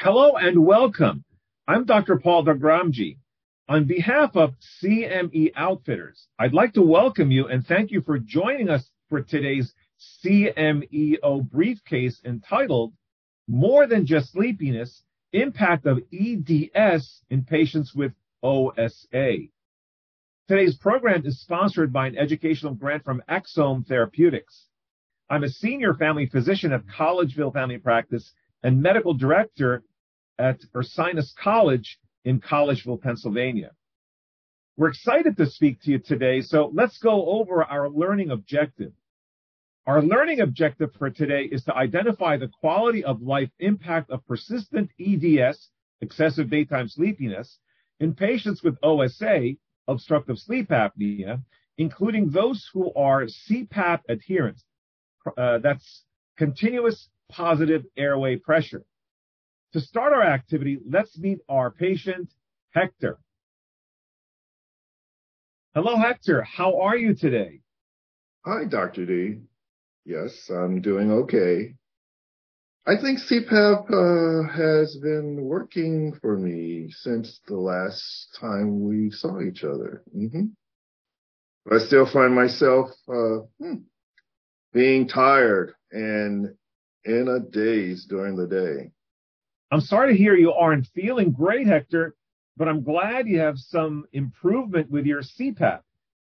Hello and welcome. I'm Dr. Paul Doghramji. On behalf of CME Outfitters, I'd like to welcome you and thank you for joining us for today's CMEO briefcase entitled More Than Just Sleepiness, Impact of EDS in Patients with OSA. Today's program is sponsored by an educational grant from Axsome Therapeutics. I'm a senior family physician at Collegeville Family Practice and medical director at Ursinus College in Collegeville, Pennsylvania. We're excited to speak to you today, so let's go over our learning objective. Our learning objective for today is to identify the quality of life impact of persistent EDS, excessive daytime sleepiness, in patients with OSA, obstructive sleep apnea, including those who are CPAP adherents. Uh, that's continuous positive airway pressure. To start our activity, let's meet our patient, Hector. Hello, Hector. How are you today? Hi, Dr. D. Yes, I'm doing okay. I think CPAP uh, has been working for me since the last time we saw each other. Mm-hmm. I still find myself uh, hmm, being tired and in a daze during the day. I'm sorry to hear you aren't feeling great, Hector, but I'm glad you have some improvement with your CPAP.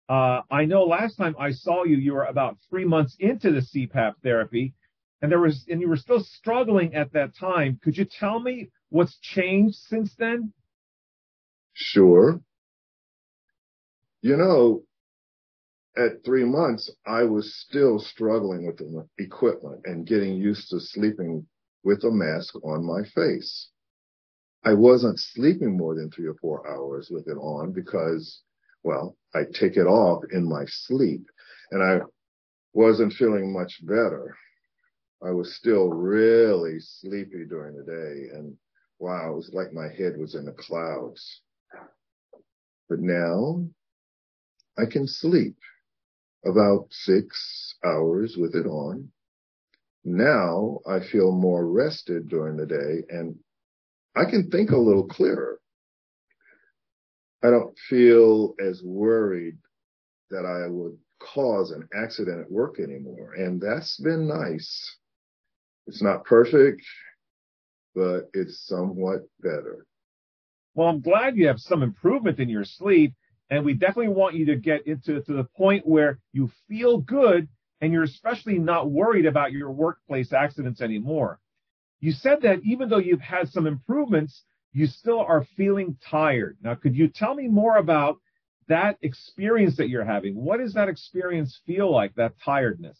Uh, I know last time I saw you, you were about three months into the CPAP therapy, and there was, and you were still struggling at that time. Could you tell me what's changed since then? Sure. You know, at three months, I was still struggling with the equipment and getting used to sleeping with a mask on my face. I wasn't sleeping more than three or four hours with it on because, well, I take it off in my sleep and I wasn't feeling much better. I was still really sleepy during the day and wow, it was like my head was in the clouds. But now I can sleep about six hours with it on now I feel more rested during the day and I can think a little clearer. I don't feel as worried that I would cause an accident at work anymore. And that's been nice. It's not perfect, but it's somewhat better. Well, I'm glad you have some improvement in your sleep. And we definitely want you to get into to the point where you feel good and you're especially not worried about your workplace accidents anymore. You said that even though you've had some improvements, you still are feeling tired. Now, could you tell me more about that experience that you're having? What does that experience feel like, that tiredness?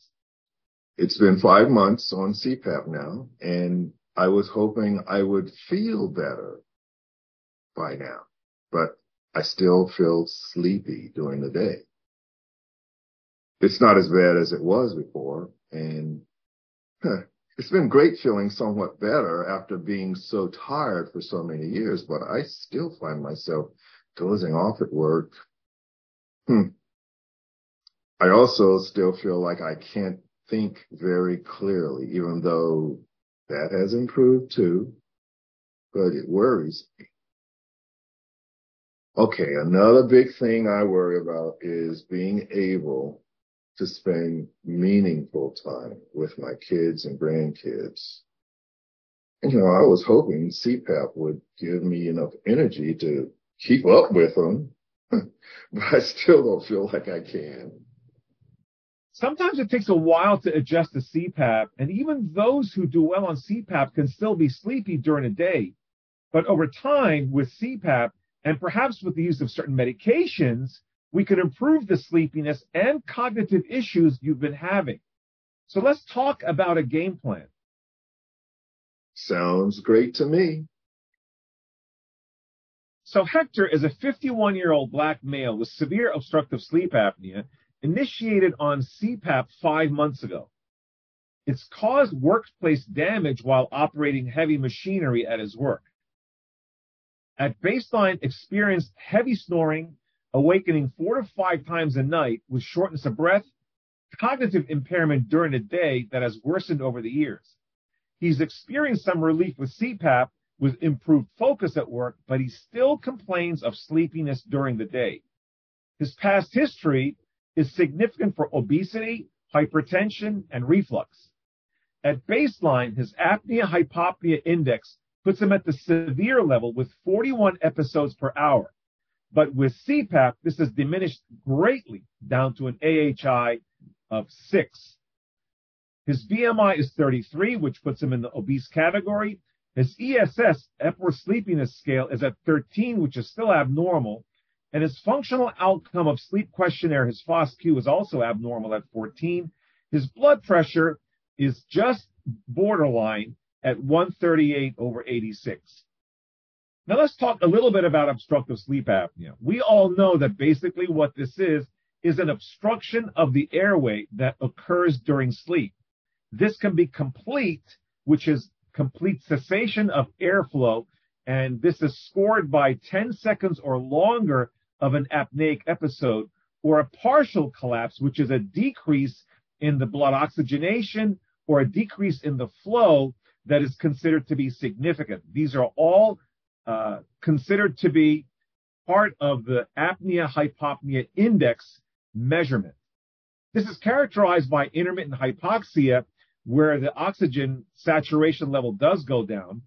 It's been five months on CPAP now, and I was hoping I would feel better by now, but I still feel sleepy during the day it's not as bad as it was before. And huh, it's been great feeling somewhat better after being so tired for so many years, but I still find myself dozing off at work. Hmm. I also still feel like I can't think very clearly, even though that has improved too, but it worries me. Okay, another big thing I worry about is being able to spend meaningful time with my kids and grandkids. And, you know, I was hoping CPAP would give me enough energy to keep up with them, but I still don't feel like I can. Sometimes it takes a while to adjust to CPAP, and even those who do well on CPAP can still be sleepy during the day. But over time, with CPAP, and perhaps with the use of certain medications, we can improve the sleepiness and cognitive issues you've been having. So let's talk about a game plan. Sounds great to me. So Hector is a 51 year old black male with severe obstructive sleep apnea initiated on CPAP five months ago. It's caused workplace damage while operating heavy machinery at his work. At baseline, experienced heavy snoring, awakening four to five times a night with shortness of breath, cognitive impairment during the day that has worsened over the years. He's experienced some relief with CPAP, with improved focus at work, but he still complains of sleepiness during the day. His past history is significant for obesity, hypertension, and reflux. At baseline, his apnea hypopnea index puts him at the severe level with 41 episodes per hour. But with CPAP, this has diminished greatly down to an AHI of 6. His BMI is 33, which puts him in the obese category. His ESS, Epworth Sleepiness Scale, is at 13, which is still abnormal. And his functional outcome of sleep questionnaire, his FOSQ, is also abnormal at 14. His blood pressure is just borderline at 138 over 86. Now let's talk a little bit about obstructive sleep apnea. We all know that basically what this is, is an obstruction of the airway that occurs during sleep. This can be complete, which is complete cessation of airflow, and this is scored by 10 seconds or longer of an apneic episode, or a partial collapse, which is a decrease in the blood oxygenation or a decrease in the flow that is considered to be significant. These are all uh, considered to be part of the apnea hypopnea index measurement. This is characterized by intermittent hypoxia, where the oxygen saturation level does go down.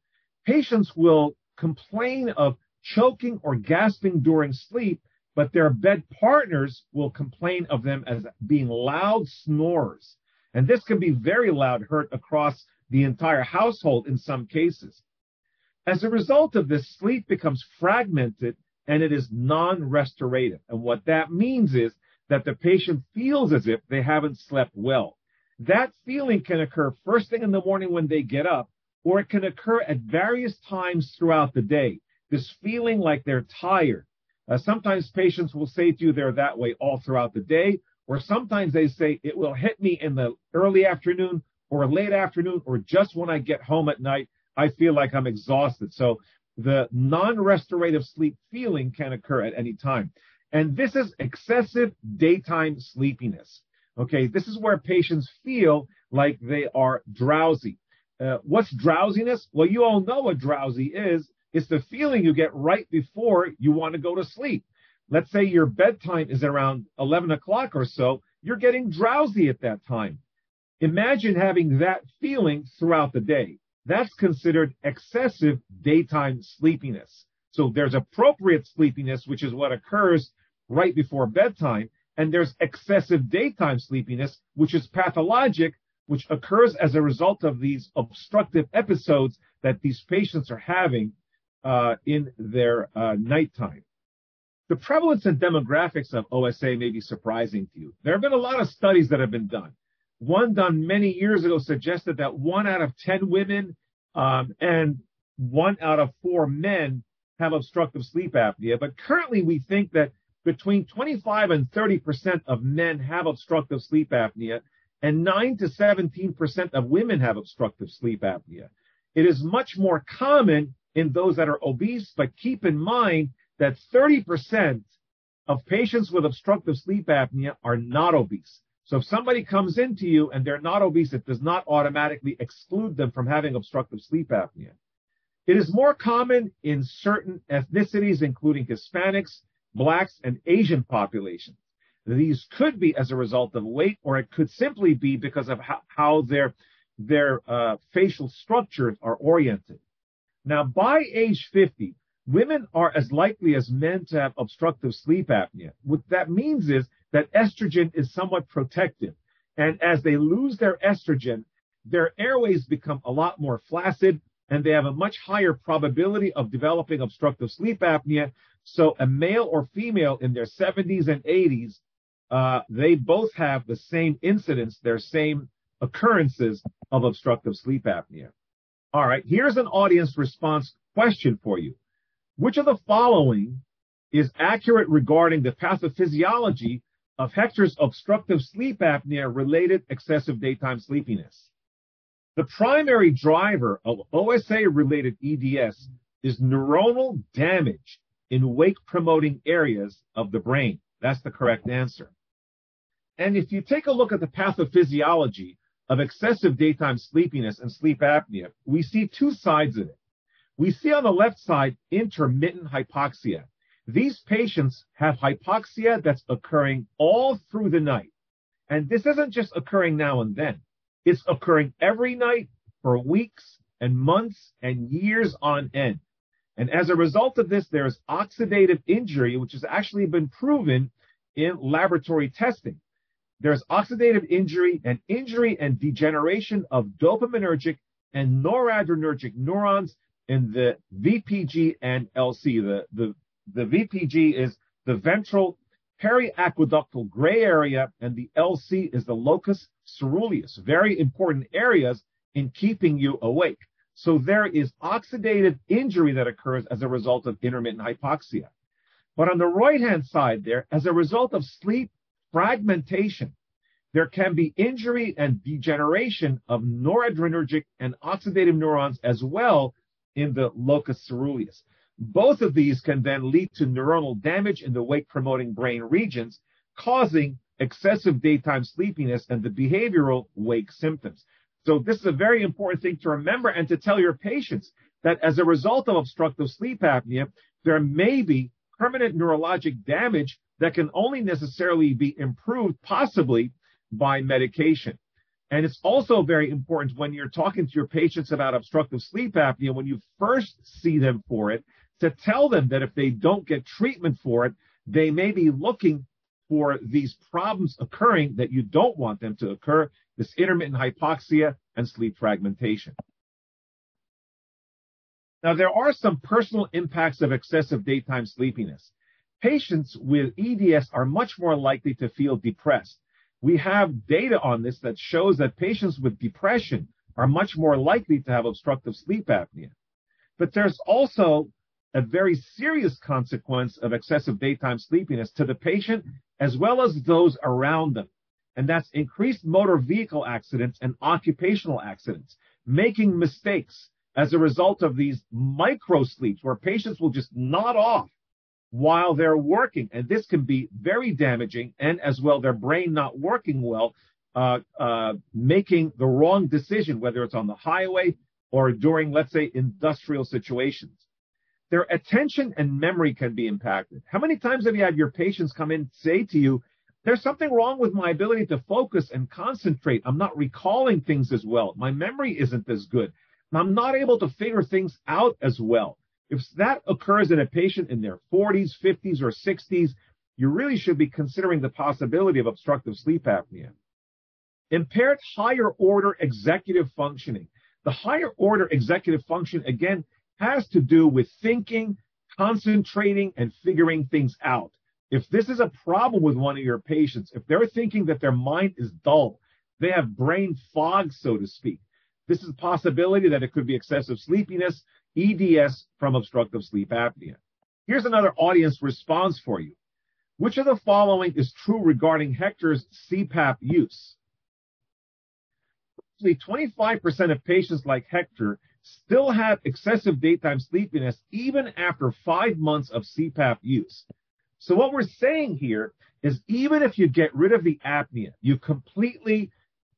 Patients will complain of choking or gasping during sleep, but their bed partners will complain of them as being loud snorers. And this can be very loud, heard across the entire household in some cases. As a result of this, sleep becomes fragmented and it is non-restorative. And what that means is that the patient feels as if they haven't slept well. That feeling can occur first thing in the morning when they get up, or it can occur at various times throughout the day. This feeling like they're tired. Uh, sometimes patients will say to you they're that way all throughout the day, or sometimes they say it will hit me in the early afternoon or late afternoon or just when I get home at night, I feel like I'm exhausted. So the non-restorative sleep feeling can occur at any time. And this is excessive daytime sleepiness. Okay, this is where patients feel like they are drowsy. Uh, what's drowsiness? Well, you all know what drowsy is. It's the feeling you get right before you want to go to sleep. Let's say your bedtime is around 11 o'clock or so. You're getting drowsy at that time. Imagine having that feeling throughout the day. That's considered excessive daytime sleepiness. So there's appropriate sleepiness, which is what occurs right before bedtime. And there's excessive daytime sleepiness, which is pathologic, which occurs as a result of these obstructive episodes that these patients are having uh, in their uh, nighttime. The prevalence and demographics of OSA may be surprising to you. There have been a lot of studies that have been done. One done many years ago suggested that one out of 10 women um, and one out of four men have obstructive sleep apnea. But currently, we think that between 25 and 30 percent of men have obstructive sleep apnea, and 9 to 17 percent of women have obstructive sleep apnea. It is much more common in those that are obese, but keep in mind that 30 percent of patients with obstructive sleep apnea are not obese. So if somebody comes into you and they're not obese, it does not automatically exclude them from having obstructive sleep apnea. It is more common in certain ethnicities, including Hispanics, blacks, and Asian populations. These could be as a result of weight, or it could simply be because of how, how their their uh, facial structures are oriented. Now, by age 50, women are as likely as men to have obstructive sleep apnea. What that means is that estrogen is somewhat protective. And as they lose their estrogen, their airways become a lot more flaccid and they have a much higher probability of developing obstructive sleep apnea. So a male or female in their 70s and 80s, uh, they both have the same incidence, their same occurrences of obstructive sleep apnea. All right, here's an audience response question for you. Which of the following is accurate regarding the pathophysiology of Hector's obstructive sleep apnea related excessive daytime sleepiness. The primary driver of OSA related EDS is neuronal damage in wake promoting areas of the brain. That's the correct answer. And if you take a look at the pathophysiology of excessive daytime sleepiness and sleep apnea, we see two sides of it. We see on the left side intermittent hypoxia. These patients have hypoxia that's occurring all through the night. And this isn't just occurring now and then. It's occurring every night for weeks and months and years on end. And as a result of this, there's oxidative injury, which has actually been proven in laboratory testing. There's oxidative injury and injury and degeneration of dopaminergic and noradrenergic neurons in the VPG and LC. The, the, the VPG is the ventral periaqueductal gray area, and the LC is the locus ceruleus. Very important areas in keeping you awake. So there is oxidative injury that occurs as a result of intermittent hypoxia. But on the right hand side there, as a result of sleep fragmentation, there can be injury and degeneration of noradrenergic and oxidative neurons as well in the locus ceruleus. Both of these can then lead to neuronal damage in the wake promoting brain regions, causing excessive daytime sleepiness and the behavioral wake symptoms. So this is a very important thing to remember and to tell your patients that as a result of obstructive sleep apnea, there may be permanent neurologic damage that can only necessarily be improved possibly by medication. And it's also very important when you're talking to your patients about obstructive sleep apnea, when you first see them for it, to tell them that if they don't get treatment for it, they may be looking for these problems occurring that you don't want them to occur, this intermittent hypoxia and sleep fragmentation. Now, there are some personal impacts of excessive daytime sleepiness. Patients with EDS are much more likely to feel depressed we have data on this that shows that patients with depression are much more likely to have obstructive sleep apnea. But there's also a very serious consequence of excessive daytime sleepiness to the patient as well as those around them. And that's increased motor vehicle accidents and occupational accidents, making mistakes as a result of these micro sleeps where patients will just nod off while they're working. And this can be very damaging and as well their brain not working well, uh, uh, making the wrong decision, whether it's on the highway or during, let's say, industrial situations. Their attention and memory can be impacted. How many times have you had your patients come in say to you, there's something wrong with my ability to focus and concentrate. I'm not recalling things as well. My memory isn't as good. I'm not able to figure things out as well. If that occurs in a patient in their 40s, 50s, or 60s, you really should be considering the possibility of obstructive sleep apnea. Impaired higher order executive functioning. The higher order executive function, again, has to do with thinking, concentrating, and figuring things out. If this is a problem with one of your patients, if they're thinking that their mind is dull, they have brain fog, so to speak, this is a possibility that it could be excessive sleepiness, EDS from obstructive sleep apnea. Here's another audience response for you. Which of the following is true regarding Hector's CPAP use? Roughly 25% of patients like Hector still have excessive daytime sleepiness even after five months of CPAP use. So what we're saying here is even if you get rid of the apnea, you completely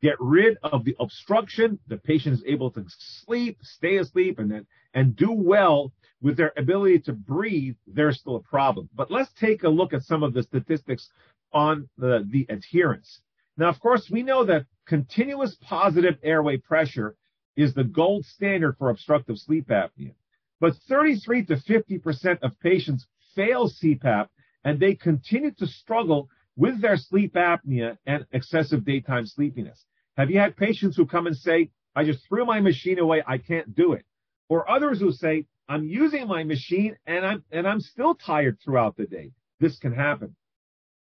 get rid of the obstruction. The patient is able to sleep, stay asleep, and then and do well with their ability to breathe. There's still a problem. But let's take a look at some of the statistics on the, the adherence. Now, of course, we know that continuous positive airway pressure is the gold standard for obstructive sleep apnea. But 33 to 50% of patients fail CPAP and they continue to struggle with their sleep apnea and excessive daytime sleepiness. Have you had patients who come and say, I just threw my machine away, I can't do it? Or others who say, I'm using my machine and I'm and I'm still tired throughout the day. This can happen.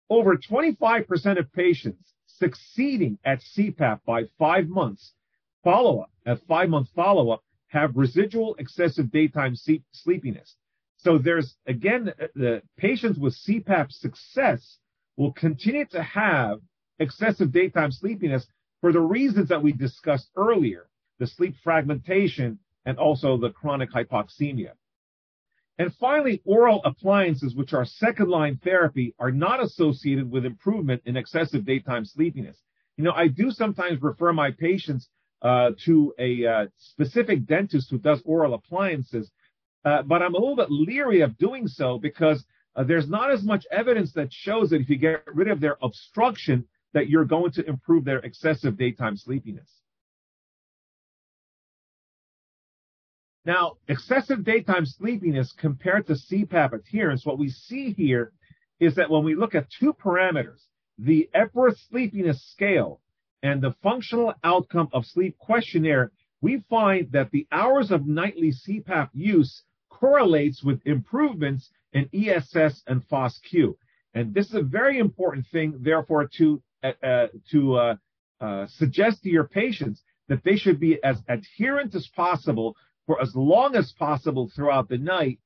Over 25% of patients succeeding at CPAP by five months follow-up, at five-month follow-up, have residual excessive daytime sleepiness. So there's again the patients with CPAP success will continue to have excessive daytime sleepiness for the reasons that we discussed earlier, the sleep fragmentation and also the chronic hypoxemia. And finally, oral appliances, which are second line therapy, are not associated with improvement in excessive daytime sleepiness. You know, I do sometimes refer my patients uh, to a uh, specific dentist who does oral appliances. Uh, but I'm a little bit leery of doing so because uh, there's not as much evidence that shows that if you get rid of their obstruction, that you're going to improve their excessive daytime sleepiness. Now, excessive daytime sleepiness compared to CPAP adherence, what we see here is that when we look at two parameters, the Epworth Sleepiness Scale and the Functional Outcome of Sleep Questionnaire, we find that the hours of nightly CPAP use correlates with improvements in ESS and FOSQ. And this is a very important thing, therefore, to uh, uh, to uh, uh, suggest to your patients that they should be as adherent as possible for as long as possible throughout the night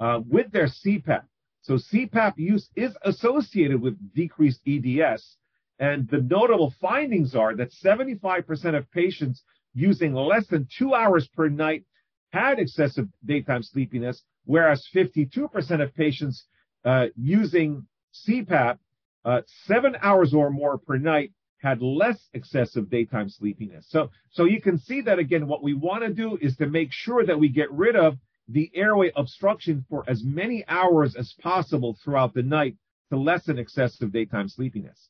uh, with their CPAP. So CPAP use is associated with decreased EDS, and the notable findings are that 75% of patients using less than two hours per night had excessive daytime sleepiness, whereas 52% of patients uh, using CPAP uh, seven hours or more per night had less excessive daytime sleepiness. So, so you can see that again, what we want to do is to make sure that we get rid of the airway obstruction for as many hours as possible throughout the night to lessen excessive daytime sleepiness.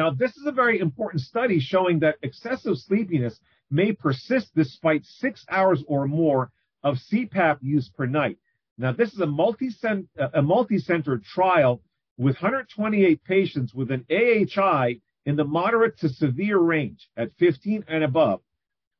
Now, this is a very important study showing that excessive sleepiness may persist despite six hours or more of CPAP use per night. Now, this is a multi-center, a multi-center trial with 128 patients with an AHI in the moderate to severe range at 15 and above,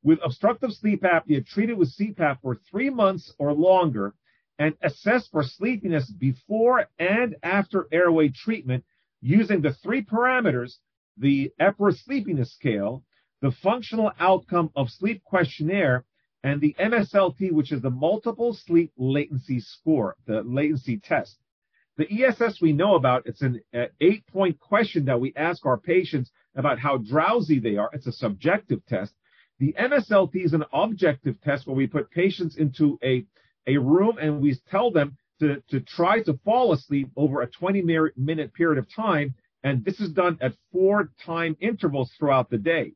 with obstructive sleep apnea treated with CPAP for three months or longer and assessed for sleepiness before and after airway treatment using the three parameters, the Epworth Sleepiness Scale, the Functional Outcome of Sleep Questionnaire, and the MSLT, which is the Multiple Sleep Latency Score, the latency test. The ESS we know about, it's an uh, eight point question that we ask our patients about how drowsy they are. It's a subjective test. The MSLT is an objective test where we put patients into a, a room and we tell them to, to try to fall asleep over a 20 minute period of time. And this is done at four time intervals throughout the day.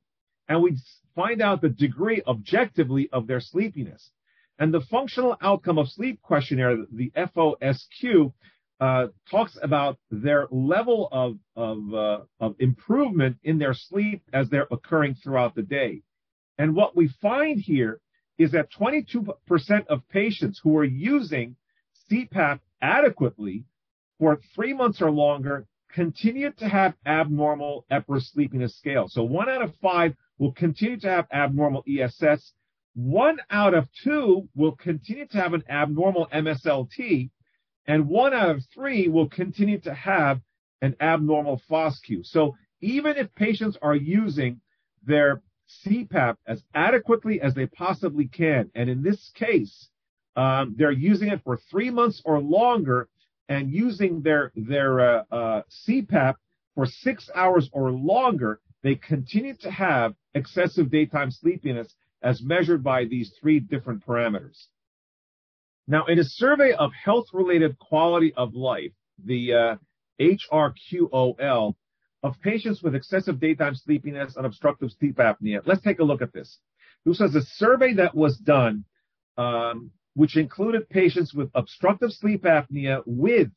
And we find out the degree objectively of their sleepiness. And the functional outcome of sleep questionnaire, the FOSQ, uh, talks about their level of of, uh, of improvement in their sleep as they're occurring throughout the day. And what we find here is that 22% of patients who are using CPAP adequately for three months or longer continue to have abnormal Epworth sleepiness scale. So one out of five will continue to have abnormal ESS. One out of two will continue to have an abnormal MSLT, and one out of three will continue to have an abnormal FOSQ. So even if patients are using their CPAP as adequately as they possibly can, and in this case, um, they're using it for three months or longer, and using their their uh, uh, CPAP for six hours or longer, they continue to have excessive daytime sleepiness as measured by these three different parameters. Now, in a survey of health-related quality of life, the uh, HRQOL, of patients with excessive daytime sleepiness and obstructive sleep apnea, let's take a look at this. This was a survey that was done, um, which included patients with obstructive sleep apnea with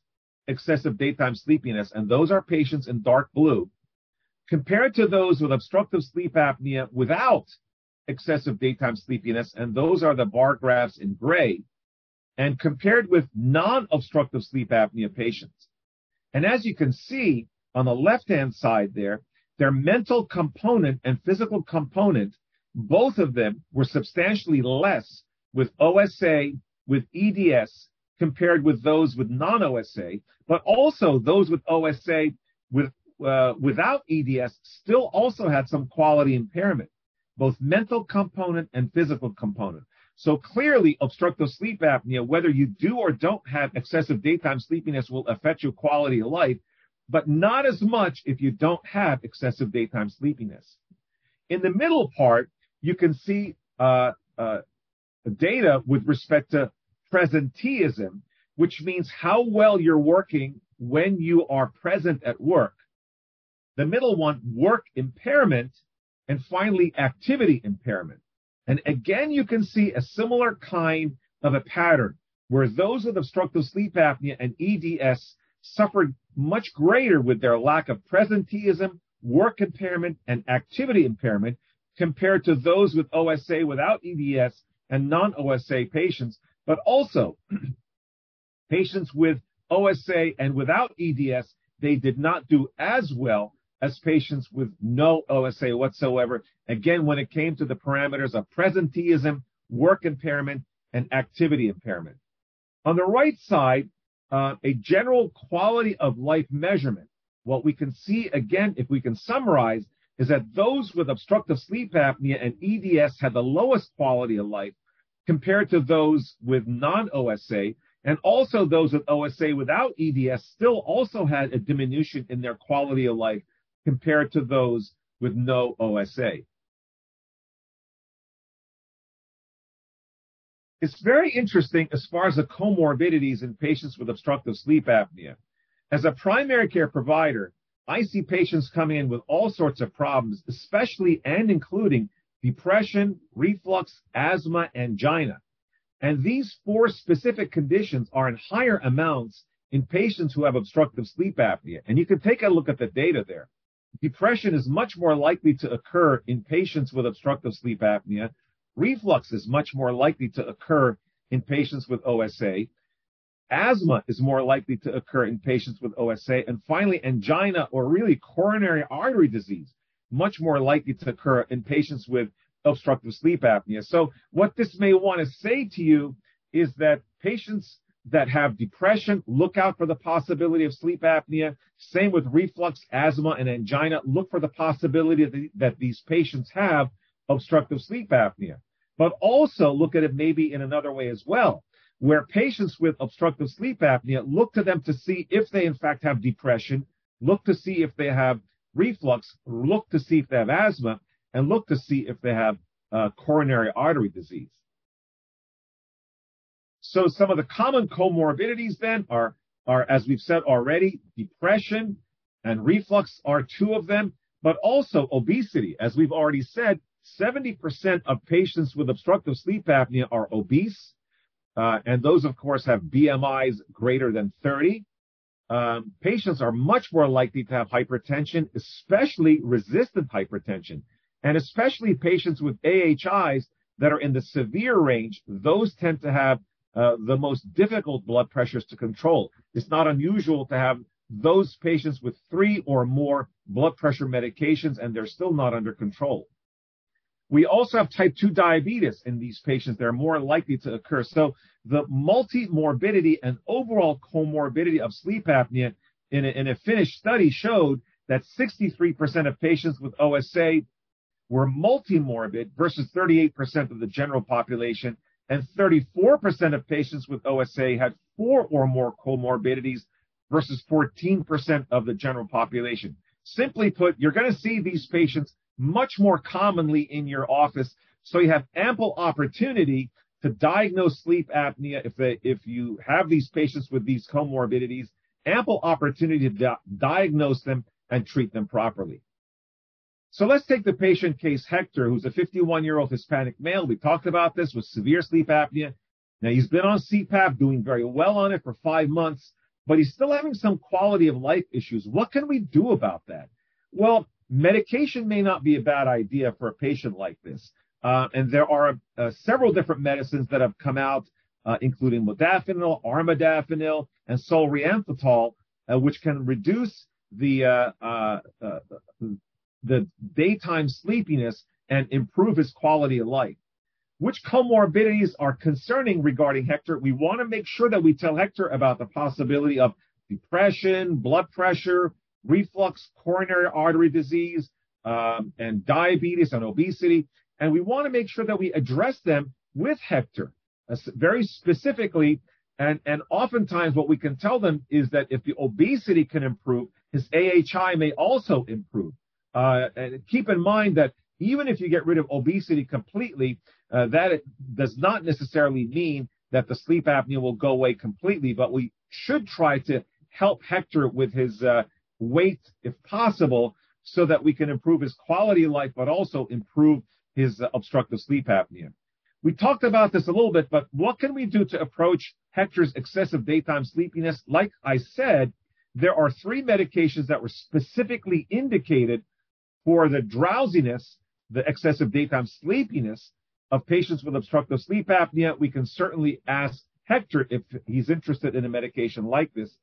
excessive daytime sleepiness, and those are patients in dark blue, compared to those with obstructive sleep apnea without excessive daytime sleepiness, and those are the bar graphs in gray and compared with non-obstructive sleep apnea patients. And as you can see on the left-hand side there, their mental component and physical component, both of them were substantially less with OSA, with EDS, compared with those with non-OSA, but also those with OSA with uh, without EDS still also had some quality impairment, both mental component and physical component. So clearly, obstructive sleep apnea, whether you do or don't have excessive daytime sleepiness, will affect your quality of life, but not as much if you don't have excessive daytime sleepiness. In the middle part, you can see uh, uh, data with respect to presenteeism, which means how well you're working when you are present at work. the middle one, work impairment, and finally, activity impairment. And again, you can see a similar kind of a pattern where those with obstructive sleep apnea and EDS suffered much greater with their lack of presenteeism, work impairment, and activity impairment compared to those with OSA without EDS and non-OSA patients, but also patients with OSA and without EDS, they did not do as well as patients with no OSA whatsoever. Again, when it came to the parameters of presenteeism, work impairment, and activity impairment. On the right side, uh, a general quality of life measurement. What we can see again, if we can summarize, is that those with obstructive sleep apnea and EDS had the lowest quality of life compared to those with non-OSA, and also those with OSA without EDS still also had a diminution in their quality of life compared to those with no OSA. It's very interesting as far as the comorbidities in patients with obstructive sleep apnea. As a primary care provider, I see patients coming in with all sorts of problems, especially and including depression, reflux, asthma, and angina. And these four specific conditions are in higher amounts in patients who have obstructive sleep apnea. And you can take a look at the data there. Depression is much more likely to occur in patients with obstructive sleep apnea. Reflux is much more likely to occur in patients with OSA. Asthma is more likely to occur in patients with OSA. And finally, angina or really coronary artery disease, much more likely to occur in patients with obstructive sleep apnea. So what this may want to say to you is that patients that have depression, look out for the possibility of sleep apnea. Same with reflux, asthma, and angina. Look for the possibility that these patients have obstructive sleep apnea. But also look at it maybe in another way as well, where patients with obstructive sleep apnea look to them to see if they in fact have depression, look to see if they have reflux, look to see if they have asthma, and look to see if they have uh, coronary artery disease. So some of the common comorbidities then are, are, as we've said already, depression and reflux are two of them, but also obesity. As we've already said, 70% of patients with obstructive sleep apnea are obese, uh, and those, of course, have BMIs greater than 30. Um, patients are much more likely to have hypertension, especially resistant hypertension, and especially patients with AHIs that are in the severe range. Those tend to have uh, the most difficult blood pressures to control. It's not unusual to have those patients with three or more blood pressure medications and they're still not under control. We also have type 2 diabetes in these patients. They're more likely to occur. So the multi-morbidity and overall comorbidity of sleep apnea in a, in a Finnish study showed that 63% of patients with OSA were multimorbid versus 38% of the general population and 34% of patients with OSA had four or more comorbidities versus 14% of the general population. Simply put, you're going to see these patients much more commonly in your office, so you have ample opportunity to diagnose sleep apnea if they, if you have these patients with these comorbidities, ample opportunity to di- diagnose them and treat them properly. So let's take the patient case Hector, who's a 51 year old Hispanic male. We talked about this with severe sleep apnea. Now he's been on CPAP, doing very well on it for five months, but he's still having some quality of life issues. What can we do about that? Well, medication may not be a bad idea for a patient like this. Uh, and there are uh, several different medicines that have come out, uh, including modafinil, armodafinil, and solriamfetol, uh, which can reduce the uh, uh, the daytime sleepiness and improve his quality of life. Which comorbidities are concerning regarding Hector? We want to make sure that we tell Hector about the possibility of depression, blood pressure, reflux, coronary artery disease, um, and diabetes and obesity. And we want to make sure that we address them with Hector uh, very specifically. And, and oftentimes what we can tell them is that if the obesity can improve, his AHI may also improve. Uh, and keep in mind that even if you get rid of obesity completely, uh, that does not necessarily mean that the sleep apnea will go away completely, but we should try to help Hector with his uh, weight if possible so that we can improve his quality of life, but also improve his uh, obstructive sleep apnea. We talked about this a little bit, but what can we do to approach Hector's excessive daytime sleepiness? Like I said, there are three medications that were specifically indicated for the drowsiness, the excessive daytime sleepiness of patients with obstructive sleep apnea. We can certainly ask Hector if he's interested in a medication like this.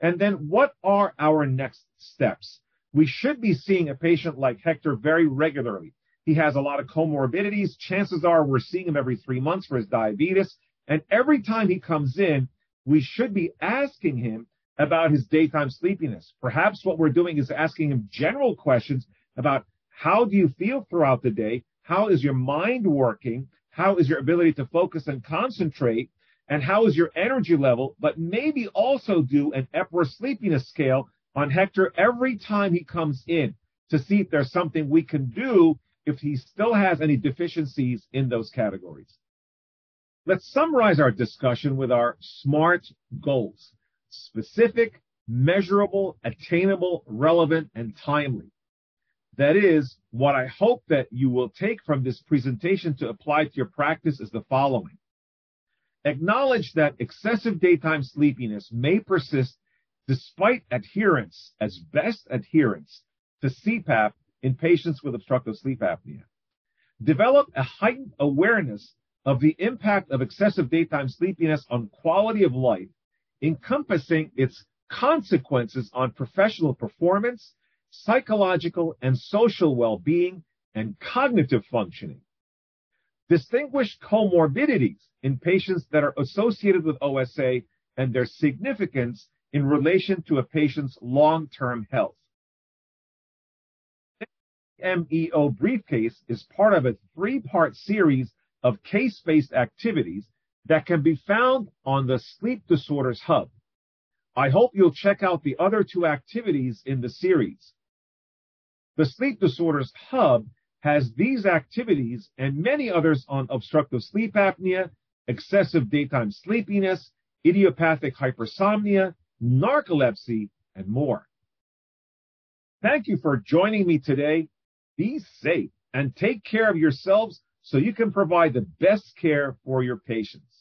And then what are our next steps? We should be seeing a patient like Hector very regularly. He has a lot of comorbidities. Chances are we're seeing him every three months for his diabetes. And every time he comes in, we should be asking him about his daytime sleepiness. Perhaps what we're doing is asking him general questions about how do you feel throughout the day? How is your mind working? How is your ability to focus and concentrate? And how is your energy level? But maybe also do an Epworth sleepiness scale on Hector every time he comes in to see if there's something we can do if he still has any deficiencies in those categories. Let's summarize our discussion with our SMART goals specific, measurable, attainable, relevant, and timely. That is, what I hope that you will take from this presentation to apply to your practice is the following. Acknowledge that excessive daytime sleepiness may persist despite adherence, as best adherence, to CPAP in patients with obstructive sleep apnea. Develop a heightened awareness of the impact of excessive daytime sleepiness on quality of life encompassing its consequences on professional performance, psychological and social well-being, and cognitive functioning. Distinguish comorbidities in patients that are associated with OSA and their significance in relation to a patient's long-term health. MEO briefcase is part of a three-part series of case-based activities that can be found on the Sleep Disorders Hub. I hope you'll check out the other two activities in the series. The Sleep Disorders Hub has these activities and many others on obstructive sleep apnea, excessive daytime sleepiness, idiopathic hypersomnia, narcolepsy, and more. Thank you for joining me today. Be safe and take care of yourselves so you can provide the best care for your patients.